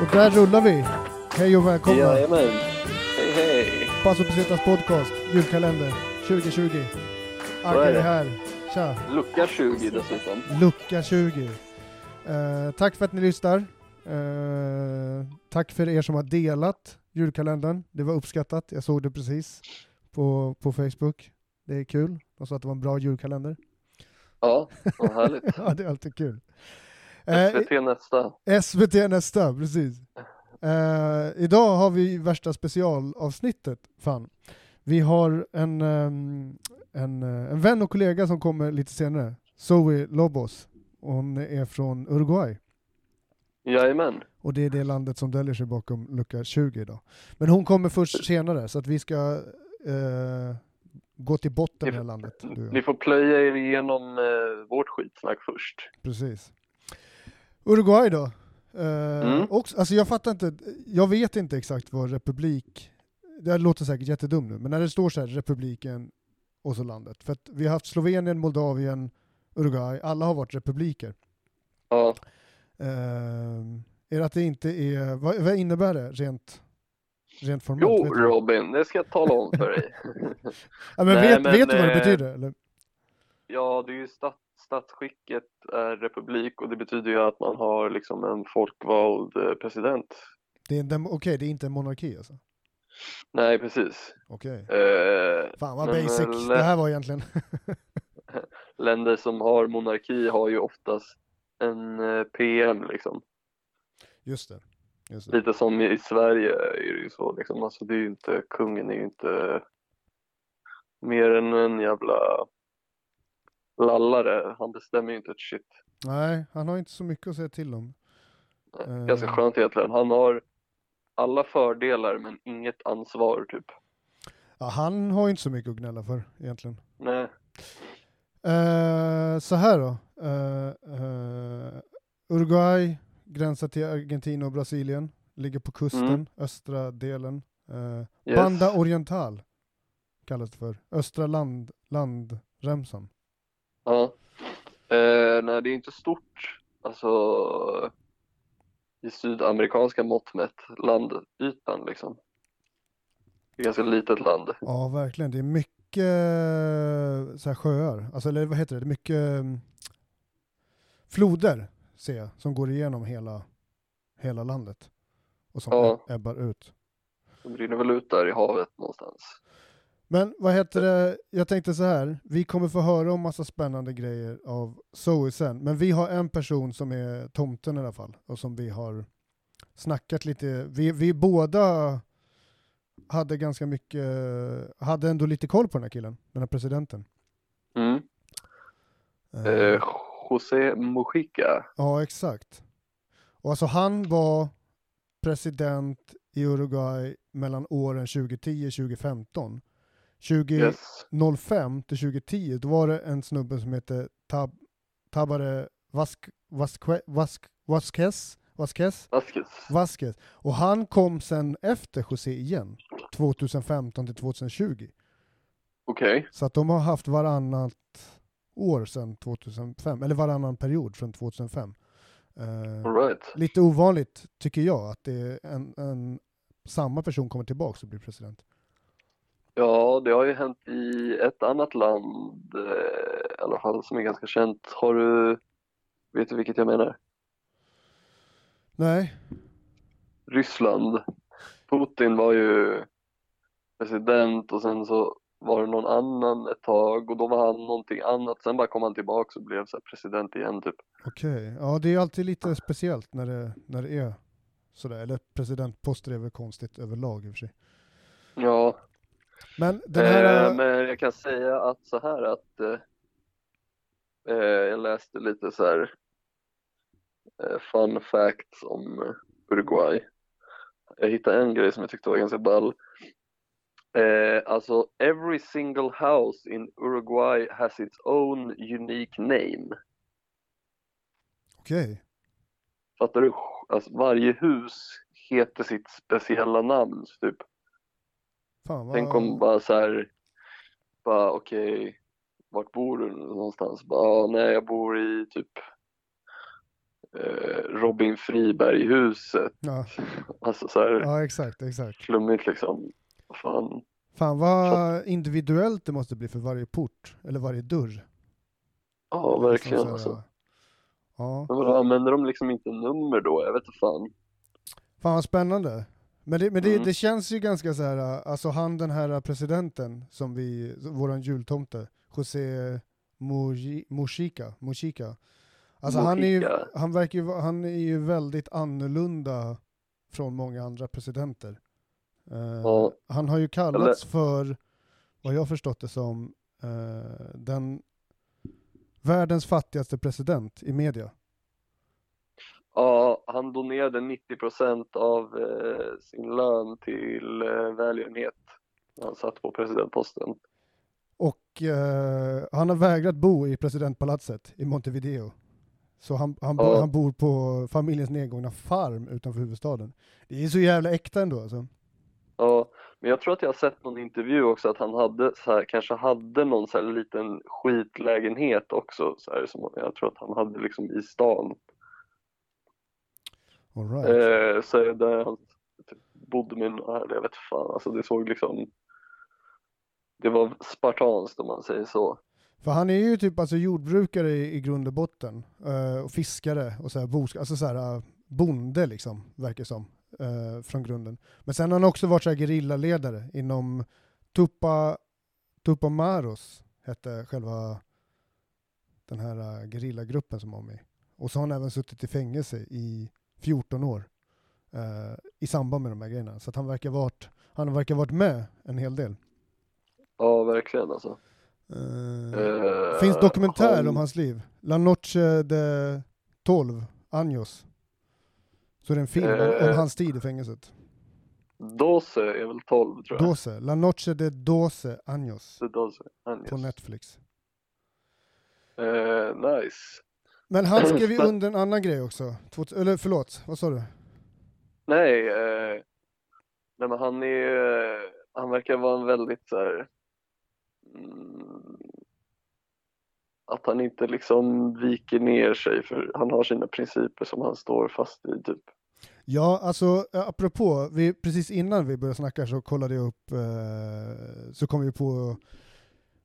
Och där rullar vi. Hej och välkomna. Jajamän. Hej. Passo Pesetas podcast, julkalender 2020. Så Agge är det. här. Tja. Lucka 20 dessutom. Lucka 20. Eh, tack för att ni lyssnar. Eh, tack för er som har delat julkalendern. Det var uppskattat. Jag såg det precis på, på Facebook. Det är kul. De sa att det var en bra julkalender. Ja, vad härligt. ja, det är alltid kul. Eh, SVT nästa. SVT nästa, precis. Eh, idag har vi värsta specialavsnittet, fan. Vi har en, ehm, en, eh, en vän och kollega som kommer lite senare, Zoe Lobos. Hon är från Uruguay. Jajamän. Och det är det landet som döljer sig bakom lucka 20 idag. Men hon kommer först senare, så att vi ska eh, gå till botten med landet. Ni får plöja er igenom vårt skitsnack först. Precis. Uruguay då? Eh, Mm. också, alltså jag fattar inte, jag vet inte exakt vad republik, det låter säkert jättedumt nu, men när det står så här republiken och så landet, för att vi har haft Slovenien, Moldavien, Uruguay, alla har varit republiker. Ja, Eh, är det att det inte är, vad, vad innebär det rent, rent formellt? jo? Robin, det ska jag tala om för dig. ja, men Nej, vet, men, vet du vad det eh, betyder? Eller? Ja, det är ju stat, statsskicket är republik och det betyder ju att man har liksom en folkvald eh, president. Det är dem- Okej, det är inte en monarki alltså? Nej, precis. Okej. Eh, Fan vad Men, basic eh, det här var egentligen. länder som har monarki har ju oftast en eh, PM liksom. Just det. Just det. Lite som i Sverige är det ju så liksom. Alltså det är ju inte, kungen är ju inte mer än en jävla lallare. Han bestämmer ju inte ett shit. Nej, han har inte så mycket att säga till om. Eh. Ganska skönt egentligen. Han har alla fördelar men inget ansvar typ. Ja, han har inte så mycket att gnälla för egentligen. Nej. Eh, så här då. Eh, eh, Uruguay gränsar till Argentina och Brasilien. Ligger på kusten, Mm. östra delen. Eh, Yes. Banda Oriental kallas det för. Östra land, landremsan. Ja. Eh, nej, det är inte stort. Alltså i sydamerikanska mått mätt, landytan liksom. Det är ganska litet land. Ja, verkligen. Det är mycket eh, så här sjöar. Alltså, eller vad heter det? Det är mycket mm, floder, ser jag, som går igenom hela, hela landet. Och som Ja. eb- ebbar ut. De rinner väl ut där i havet någonstans. Men vad heter det, jag tänkte så här, vi kommer få höra om massa spännande grejer av Zoe sen, men vi har en person som är tomten i alla fall, och som vi har snackat lite, vi, vi båda hade ganska mycket, hade ändå lite koll på den här killen, den här presidenten. Mm. Eh, José Mujica. Ja, exakt. Och alltså han var president i Uruguay mellan åren 2010 och 2015. 2005 Yes. till 2010, då var det en snubbe som hette Tab Tabare Vask Vasque Vask Vasquez Vasquez Vasquez. Vasquez. Och han kom sen efter José igen, 2015 till 2020. Okej. Så att de har haft varannat år sedan 2005, eller varannan period från 2005. Eh, All right. lite ovanligt tycker jag att det är en, en samma person kommer tillbaka och blir president. Ja, det har ju hänt i ett annat land eh, i alla fall som är ganska känt. Har du, vet du vilket jag menar? Nej, Ryssland. Putin var ju president och sen så var det någon annan ett tag och då var han någonting annat. Sen bara kom han tillbaka och blev så president igen typ. okej. Ja, det är alltid lite speciellt när det, när det är sådär. Eller presidentposter är väl konstigt överlag i och för sig. Men här... eh, men jag kan säga att så här att eh, eh, jag läste lite så här eh, fun facts om eh, Uruguay. Jag hittade en grej som jag tyckte var ganska ball. Eh, alltså, every single house in Uruguay has its own unique name. Okej. Fattar du? Alltså, varje hus heter sitt speciella namn, typ. Fan vad... Tänk om bara så här, bara okej, vart bor du någonstans? Bara, nej, jag bor i typ eh, Robin Friberg-huset. Ja, Alltså så här, ja exakt, exakt. flummigt liksom. Fan. Fan vad individuellt det måste bli för varje port, eller varje dörr. Ja, verkligen alltså. Ja, Men vadå, använder de liksom inte nummer då? Jag vet inte fan. fan vad spännande. Men det, men det, Mm. det känns ju ganska så här, alltså han den här presidenten som vi, våran jultomte, José Muji- Mujica, Mujica. Alltså han är ju, Mujica. han verkar ju, han är ju väldigt annorlunda från många andra presidenter. Eh, Ja. Han har ju kallats för, vad jag förstått det som, eh, den världens fattigaste president i media. Ja, han donerade 90% av eh, sin lön till eh, välgörenhet när han satt på presidentposten. Och eh, han har vägrat bo i presidentpalatset i Montevideo. Så han, han, Ja. han bor på familjens nedgångna farm utanför huvudstaden. Det är så jävla äkta ändå alltså. Ja, men jag tror att jag har sett någon intervju också att han hade så här, kanske hade någon så här liten skitlägenhet också så här, som jag tror att han hade liksom i stan. All right. Eh, så där han bodde med några, jag vet fan, alltså det såg liksom det var spartanskt om man säger så. För han är ju typ alltså jordbrukare i, i grund och botten. eh, och fiskare och så här, bosk, alltså så här, eh, bonde liksom, verkar som. eh, från grunden. Men sen har han också varit så här gerillaledare inom Tupa, Tupamaros, hette själva den här uh, gerillagruppen som var med. Och så har han även suttit i fängelse i 14 år eh, i samband med de här grejerna. Så att han verkar varit, han verkar varit med en hel del. Ja, verkligen alltså. Eh, Eh, finns dokumentär han- om hans liv. La Noche de 12 años. Så det är en film om, om Eh. hans tid i fängelset. Dose är väl 12 tror jag. Doce. La Noche de 12 años. Så Dose. Han, På Netflix. Eh, nice. Men han skrev ju under en annan grej också. Eller förlåt, vad sa du? Nej, eh, nej men han är, eh, han verkar vara en väldigt så här, mm, att han inte liksom viker ner sig för han har sina principer som han står fast i typ. Ja, alltså eh, apropå, vi, precis innan vi började snacka så kollade jag upp, eh, så kom vi på,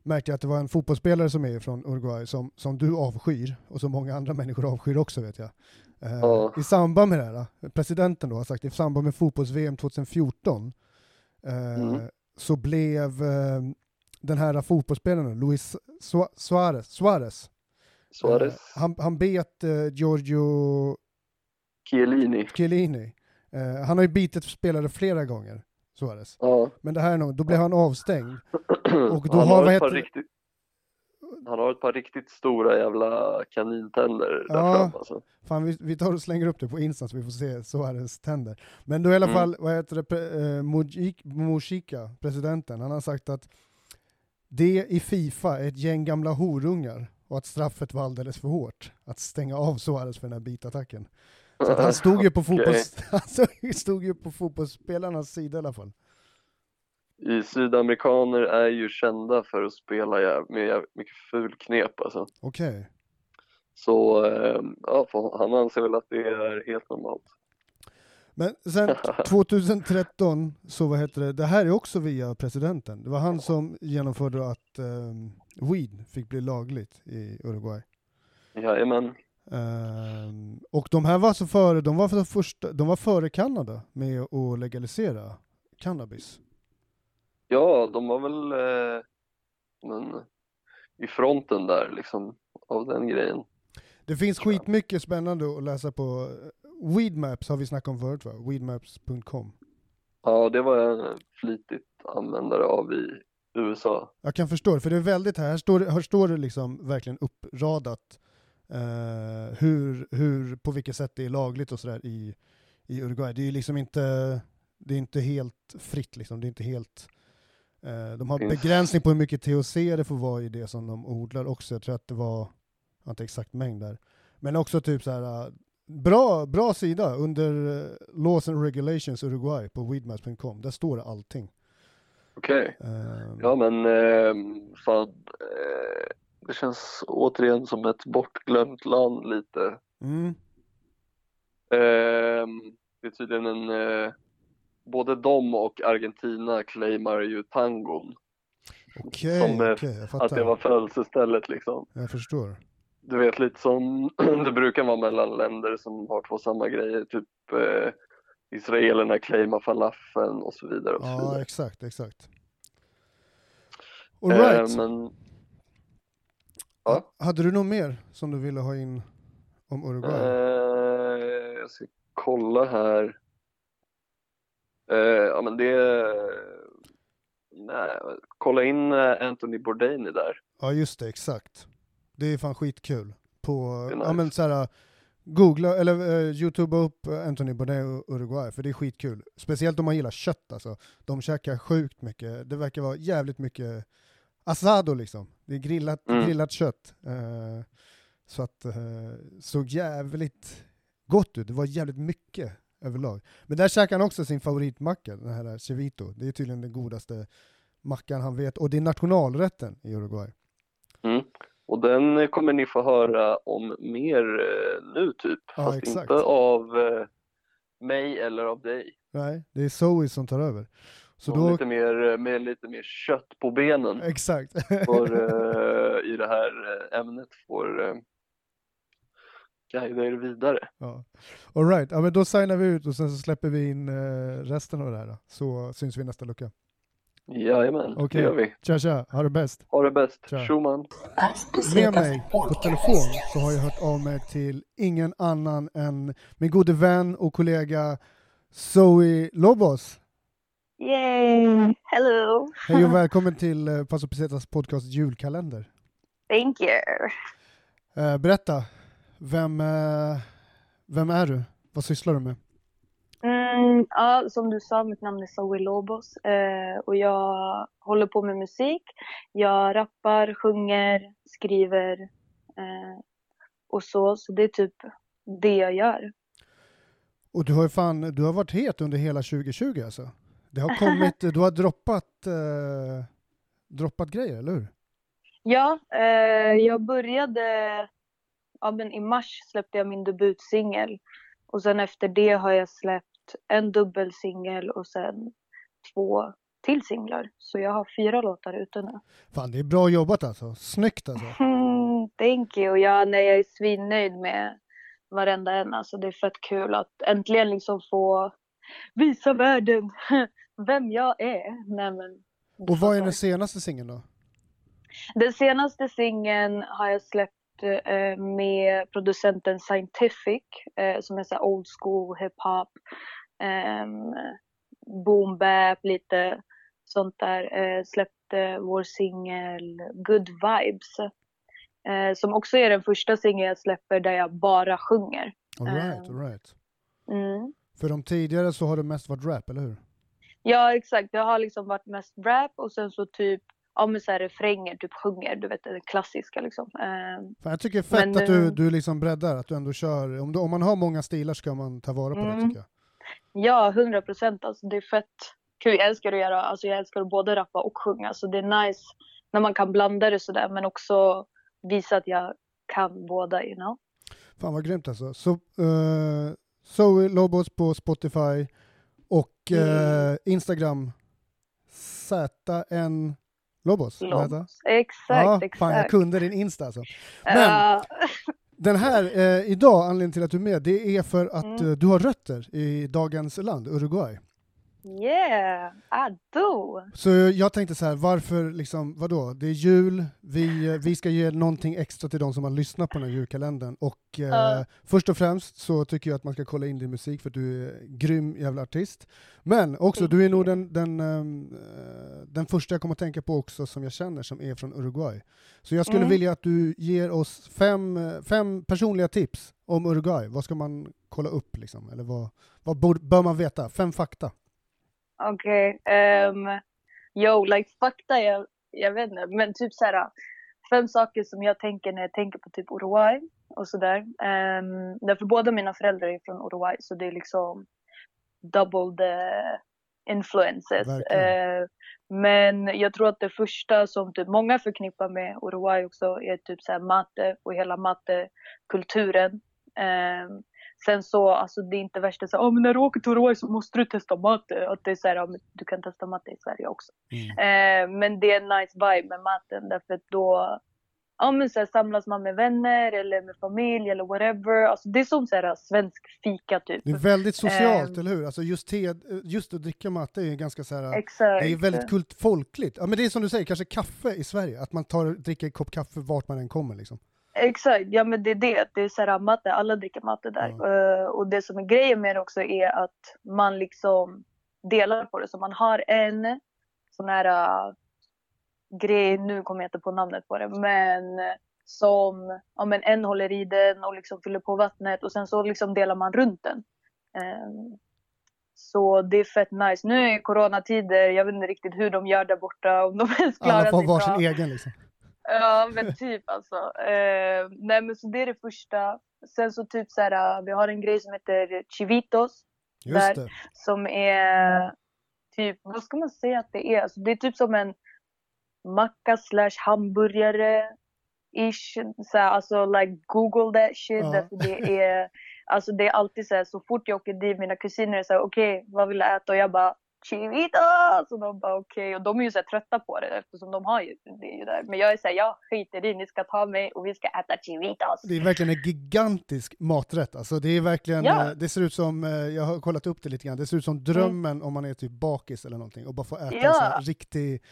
märkte jag att det var en fotbollsspelare som är från Uruguay som, som du avskyr och som många andra människor avskyr också vet jag. Eh, Ja. I samband med det här, eh, presidenten då har sagt i samband med fotbolls-VM 2014 eh, Mm. så blev eh, den här fotbollsspelaren, Luis Su- Suarez, Suarez Suarez, eh, han, han bet eh, Giorgio Chiellini. Chiellini. Han har ju bitit spelare flera gånger, Suarez. Ja. Men det här då blev han avstängd. Och då han, har, har ett par riktigt, han har ett par riktigt stora jävla kanintänder där Ja. fram alltså. Fan, vi, vi tar och slänger upp det på Insta så vi får se Suarez tänder. Men då i alla Mm. fall, vad heter det, eh, Mujik- Mujica, presidenten, han har sagt att det i Fifa är ett gäng gamla horungar och att straffet var alldeles för hårt att stänga av Suarez för den här bitattacken. Så han stod ju på fotbolls, han stod ju på fotbollsspelarnas sida i alla fall. I sydamerikaner är ju kända för att spela med jävligt mycket fulknep alltså. Okej. Så eh, ja, han anser väl att det är helt normalt. Men sen 2013 så vad heter det, det här är också via presidenten. Det var han som genomförde att um, weed fick bli lagligt i Uruguay. Jajamän. Ehm, och de här var så före, de var, för första, de var före Kanada med att legalisera cannabis. Ja, de var väl eh, men, i fronten där liksom av den grejen. Det finns skitmycket spännande att läsa på. Weedmaps har vi snackat om förut va? Weedmaps.com. Ja, det var jag flitigt användare av i USA. Jag kan förstå det, för det är väldigt här, här står, här står det liksom verkligen uppradat eh, hur, hur, på vilket sätt det är lagligt och sådär i, i Uruguay. Det är ju liksom inte, det är inte helt fritt liksom, det är inte helt Eh, de har Finns- begränsning på hur mycket THC det får vara i det som de odlar också. Jag tror att det var, jag har inte exakt mängd där. Men också typ så här, eh, bra, bra sida under eh, Laws and Regulations Uruguay på weedmaps.com. Där står det allting. Okej. Eh, Ja men eh, fan, eh, det känns återigen som ett bortglömt land lite. mm, Ehm, det är tydligen en, eh, både de och Argentina claimar ju tangon. Okej, Som, eh, okej, jag Att fattar. det var födelsestället liksom. Jag förstår. Du vet lite som det brukar vara mellan länder som har två samma grejer. Typ eh, israelerna claimar falafeln och så vidare och så Ja, vidare. exakt, exakt. All Eh, right. men ja. Hade du något mer som du ville ha in om Uruguay? Eh, jag ska kolla här. Eh, ja men det Nej, kolla in eh, Anthony Bourdain där. Ja just det, exakt. Det är fan skitkul. På, är ja nice. men såhär, googla, eller uh, youtuba upp Anthony Bourdain och Uruguay, för det är skitkul. Speciellt om man gillar kött alltså. De käkar sjukt mycket, det verkar vara jävligt mycket asado liksom. Det är grillat, Mm. grillat kött. Eh, så att, uh, såg jävligt gott ut, det var jävligt mycket överlag. Men där käkar han också sin favoritmacka, den här chivito. Det är tydligen den godaste mackan han vet, och det är nationalrätten i Uruguay. Mm. Och den kommer ni få höra om mer eh, nu typ. Ja, Fast exakt. inte av eh, mig eller av dig. Nej, det är Zoe som tar över. Så då, lite mer, eh, med lite mer kött på benen. exakt. Får, eh, I det här ämnet får eh, guida er vidare. ja. All right. ja, men då signar vi ut och sen så släpper vi in eh, resten av det här. Då. Så syns vi nästa lucka. Jajamän, Okej. det gör vi. Tja tja, ha det bäst. Ha det bäst. Tja. Schumann. Med mig på telefon så har jag hört av mig till ingen annan än min gode vän och kollega Zoe Lobos. Yay! Hello! Hej och välkommen till eh, Paso Pesetas podcast julkalender. Thank you. Eh, berätta, vem, eh, vem är du? Vad sysslar du med? Mm, ja, som du sa, mitt namn är Zoe Lobos eh, och jag håller på med musik. Jag rappar, sjunger, skriver eh, och så. Så det är typ det jag gör. Och du har ju fan, du har varit het under hela 2020 alltså. Det har kommit, du har droppat, eh, droppat grejer, eller hur? Ja, eh, jag började, ja men i mars släppte jag min debutsingel. Och sen efter det har jag släppt en dubbelsingel och sen två till singlar. Så jag har fyra låtar ute nu. Fan, det är bra jobbat alltså. Snyggt alltså. Mm, thank you. Ja, nej, jag är svinnöjd med varenda en. Alltså, det är fett kul att äntligen liksom få visa världen vem jag är. Nej, men, Och vad är den senaste singeln då? Den senaste singeln har jag släppt med producenten Scientific eh, som är så old school hiphop, eh, boom bap, lite sånt där. Eh, släppte vår singel Good Vibes eh, som också är den första singeln jag släpper där jag bara sjunger. All right, Ehm. all right. Mm. För de tidigare så har det mest varit rap, eller hur? Ja exakt, det har liksom varit mest rap och sen så typ ja men så här refränger, typ sjunger, du vet det klassiska liksom. Eh, Fan, jag tycker det är fett Men, att du, eh, du liksom breddar, att du ändå kör, om, du, om man har många stilar ska man ta vara på det Mm. tycker jag. Ja, hundra procent. Alltså, det är fett kul. Jag älskar att göra, alltså, jag älskar att både rappa och sjunga. Så det är nice när man kan blanda det sådär, men också visa att jag kan båda, you know. Fan vad grymt alltså. Så, uh, Zoe Lobos på Spotify och eh, Instagram ZN Lobos. Lobos. Exakt, ja, exakt. Fan, jag kunde din Insta alltså. Men Ja, den här, eh, idag, anledningen till att du är med, det är för att Mm. eh, du har rötter i dagens land, Uruguay. Yeah, I do. Så jag tänkte så här, varför liksom, vadå? Det är jul, vi, eh, vi ska ge någonting extra till de som har lyssnat på den här julkalendern och eh, Ja. först och främst så tycker jag att man ska kolla in din musik för du är grym jävla artist. Men också, du är nog den, den, eh, den första jag kommer att tänka på också som jag känner som är från Uruguay. Så jag skulle Mm. vilja att du ger oss fem, eh, fem personliga tips om Uruguay. Vad ska man kolla upp liksom? Eller vad, vad bör man veta? Fem fakta. Okej. ehm, yo, like fakta, jag, jag vet inte, men typ så här fem saker som jag tänker när jag tänker på typ Uruguay och sådär. Um, därför båda mina föräldrar är från Uruguay så det är liksom double the influences. Uh, men jag tror att det första som typ många förknippar med Uruguay också är typ så här mate och hela matekulturen. Um, sen så, alltså det är inte värsta så oh, men när du åker till Uruguay så måste du testa mate. Att det är så här, du kan testa mate i Sverige också. Mm. Uh, men det är en nice vibe med maten därför att då ja, men så här, samlas man med vänner eller med familj eller whatever. Alltså, det är som så här, svensk fika typ. Det är väldigt socialt, um, eller hur? Alltså just, te, just att dricka matte är ganska så här, exakt. det är väldigt kult, folkligt. Ja, men det är som du säger, kanske kaffe i Sverige, att man tar, dricker en kopp kaffe vart man än kommer liksom. Exakt, ja men det är det. Det är så här, matte, alla dricker matte där. Ja. Uh, och det som är grejen med det också är att man liksom delar på det. Så man har en sån här uh, grej, nu kommer jag inte på namnet på det, men som ja, men en håller i den och liksom fyller på vattnet och sen så liksom delar man runt den. Um, så det är fett nice. Nu det coronatider, jag vet inte riktigt hur de gör där borta, om de ens klarar Alla får varsin egen liksom. Ja men typ alltså. Uh, nej men så det är det första. Sen så typ så här, vi har en grej som heter chivitos. Just där, det. Som är typ, vad ska man säga att det är? Alltså, det är typ som en macka slash hamburgare ish. Så här, alltså like google that shit. Ja. Därför det är, alltså det är alltid så här, så fort jag åker dit, mina kusiner säger okej, okay, vad vill du äta? Och jag bara Chivitas! Och de bara okej. Okay. Och de är ju så trötta på det eftersom de har ju det ju där. Men jag är såhär, jag skiter i, ni ska ta mig och vi ska äta chivitas. Det är verkligen en gigantisk maträtt. Alltså det är verkligen, ja. Eh, det ser ut som, eh, jag har kollat upp det lite grann, det ser ut som drömmen mm. om man är typ bakis eller någonting och bara får äta ja. en riktig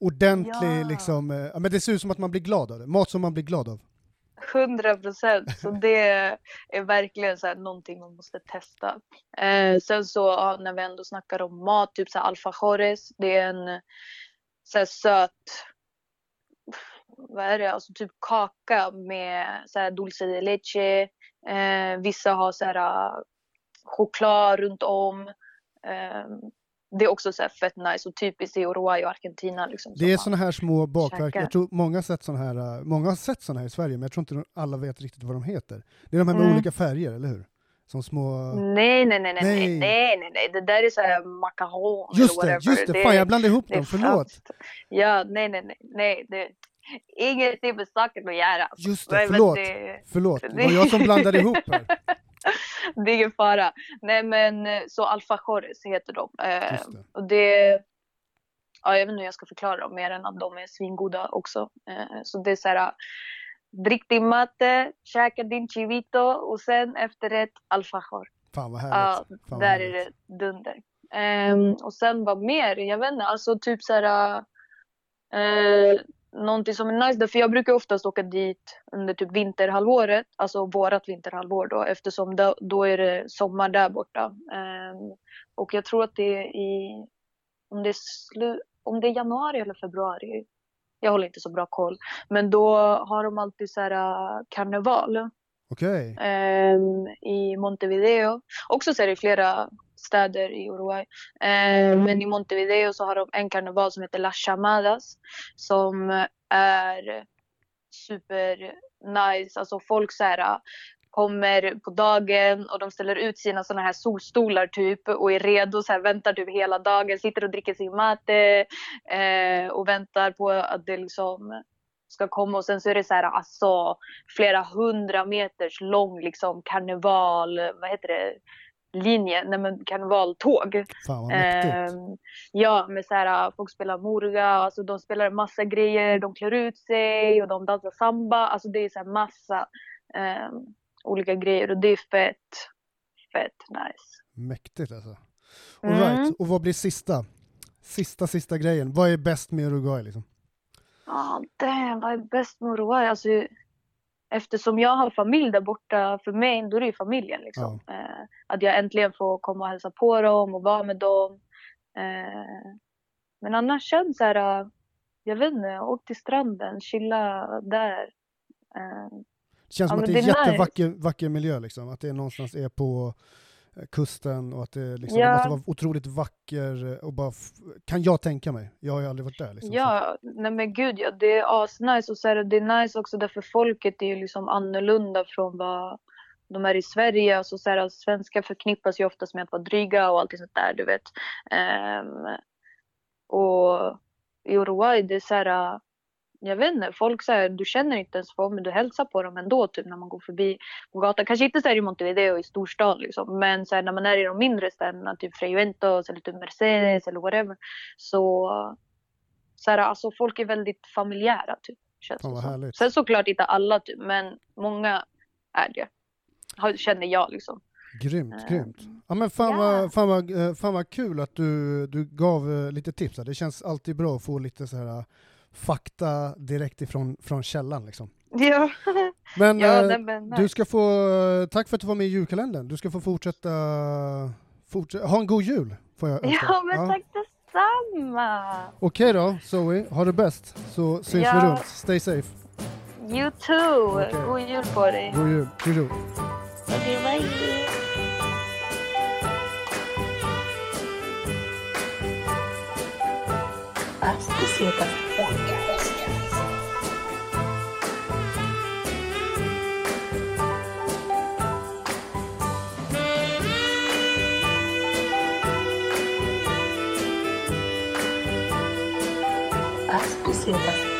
ordentlig, ja. liksom, eh, men det ser ut som att man blir glad av det. Mat som man blir glad av. 100 procent. Så det är verkligen så här någonting man måste testa. Eh, sen så ja, när vi ändå snackar om mat, typ så här alfajores. Det är en så här söt, vad är det, alltså typ kaka med så här dulce de leche. Eh, vissa har så här eh, choklad runt om. Eh, det är också så här fett nice och typiskt i Uruguay och Argentina. Liksom, det är såna här små bakverk, jag tror många har sett såna här, äh, många har sett såna här i Sverige, men jag tror inte alla vet riktigt vad de heter. Det är de här med mm. olika färger, eller hur? Som små... Nej, nej, nej, nej, nej, nej, nej, nej. det där är så här macaron Just det, just det, fan jag blandade ihop dem, förlåt. Ja, nej, nej, nej, nej, det, ingenting med saken att göra. Just det, förlåt, det, förlåt, det var jag som blandade ihop här. det är ingen fara. Nej men så alfajores heter de. Eh, det. Och det, ja, jag vet inte hur jag ska förklara dem mer än att de är svingoda också. Eh, så det är så här, drick din matte, käka din chivito och sen efterrätt alfajor. Fan vad härligt. Ja, Fan där härligt. är det dunder. Um, och sen vad mer? Jag vet inte, alltså typ så här. Uh, någonting som är nice, för jag brukar oftast åka dit under typ vinterhalvåret, alltså vårat vinterhalvår då, eftersom då, då är det sommar där borta. Um, och jag tror att det är i, om det är, slu, om det är januari eller februari, jag håller inte så bra koll, men då har de alltid så här uh, karneval. Okay. Um, ehm, I Montevideo. Också så är det flera städer i Uruguay. Eh, men i Montevideo så har de en karneval som heter Las Chamadas som är super nice. Alltså folk så här, kommer på dagen och de ställer ut sina såna här solstolar typ och är redo, så här, väntar typ hela dagen, sitter och dricker sin mate eh, och väntar på att det liksom ska komma och sen så är det så här alltså flera hundra meters lång liksom karneval, vad heter det, linje, nej men karnevaltåg. Fan vad. Eh, ja, med så här, folk spelar murga, alltså de spelar massa grejer, de klär ut sig och de dansar samba, alltså det är så här massa eh, olika grejer och det är fett, fett nice. Mäktigt alltså. All mm. right. och vad blir sista? Sista, sista grejen. Vad är bäst med Uruguay liksom? Ja, oh, damn, vad är bäst med Uruguay? Alltså, eftersom jag har familj där borta, för mig då är det ju familjen. Liksom. Ja. Eh, att jag äntligen får komma och hälsa på dem och vara med dem. Eh, men annars känns det här, eh, jag vet inte, åk till stranden, chilla där. Eh, det känns som ja, att det är en jättevacker nice. miljö liksom, att det någonstans är på kusten och att det, liksom, Ja. måste vara otroligt vacker eh, och bara, kan jag tänka mig. Jag har ju aldrig varit där. Liksom, Ja, nej men gud ja, det är asnice och så är det, är nice också därför folket är ju liksom annorlunda från vad de är i Sverige. Alltså så här, svenskar förknippas ju oftast med att vara dryga och allting sånt där, du vet. Ehm, och i Uruguay, det är så här, jag vet inte, folk säger du känner inte ens folk men du hälsar på dem ändå typ när man går förbi på gatan. Kanske inte så här i Montevideo i storstan liksom, men så här, när man är i de mindre städerna, typ Freyventos eller typ Mercedes eller whatever, så så här, alltså folk är väldigt familjära typ. Känns som. härligt. Sen såklart inte alla typ, men många är det. Känner jag liksom. Grymt, Ehm, grymt. Ja men fan, ja. vad, fan, vad, eh, fan vad kul att du, du gav eh, lite tips. här. Det känns alltid bra att få lite så här fakta direkt ifrån från källan liksom. Ja, Men ja eh, men du ska få, eh, tack för att du var med i julkalendern. Du ska få fortsätta, fortsätta ha en god jul får jag önska. Ja, men tack detsamma! Okej då, Zoe, ha det bäst så syns vi Ja. runt. Stay safe. You too! Okej. God jul på dig! God jul. Hejdå. Okej, bye! as visitas. As visitas.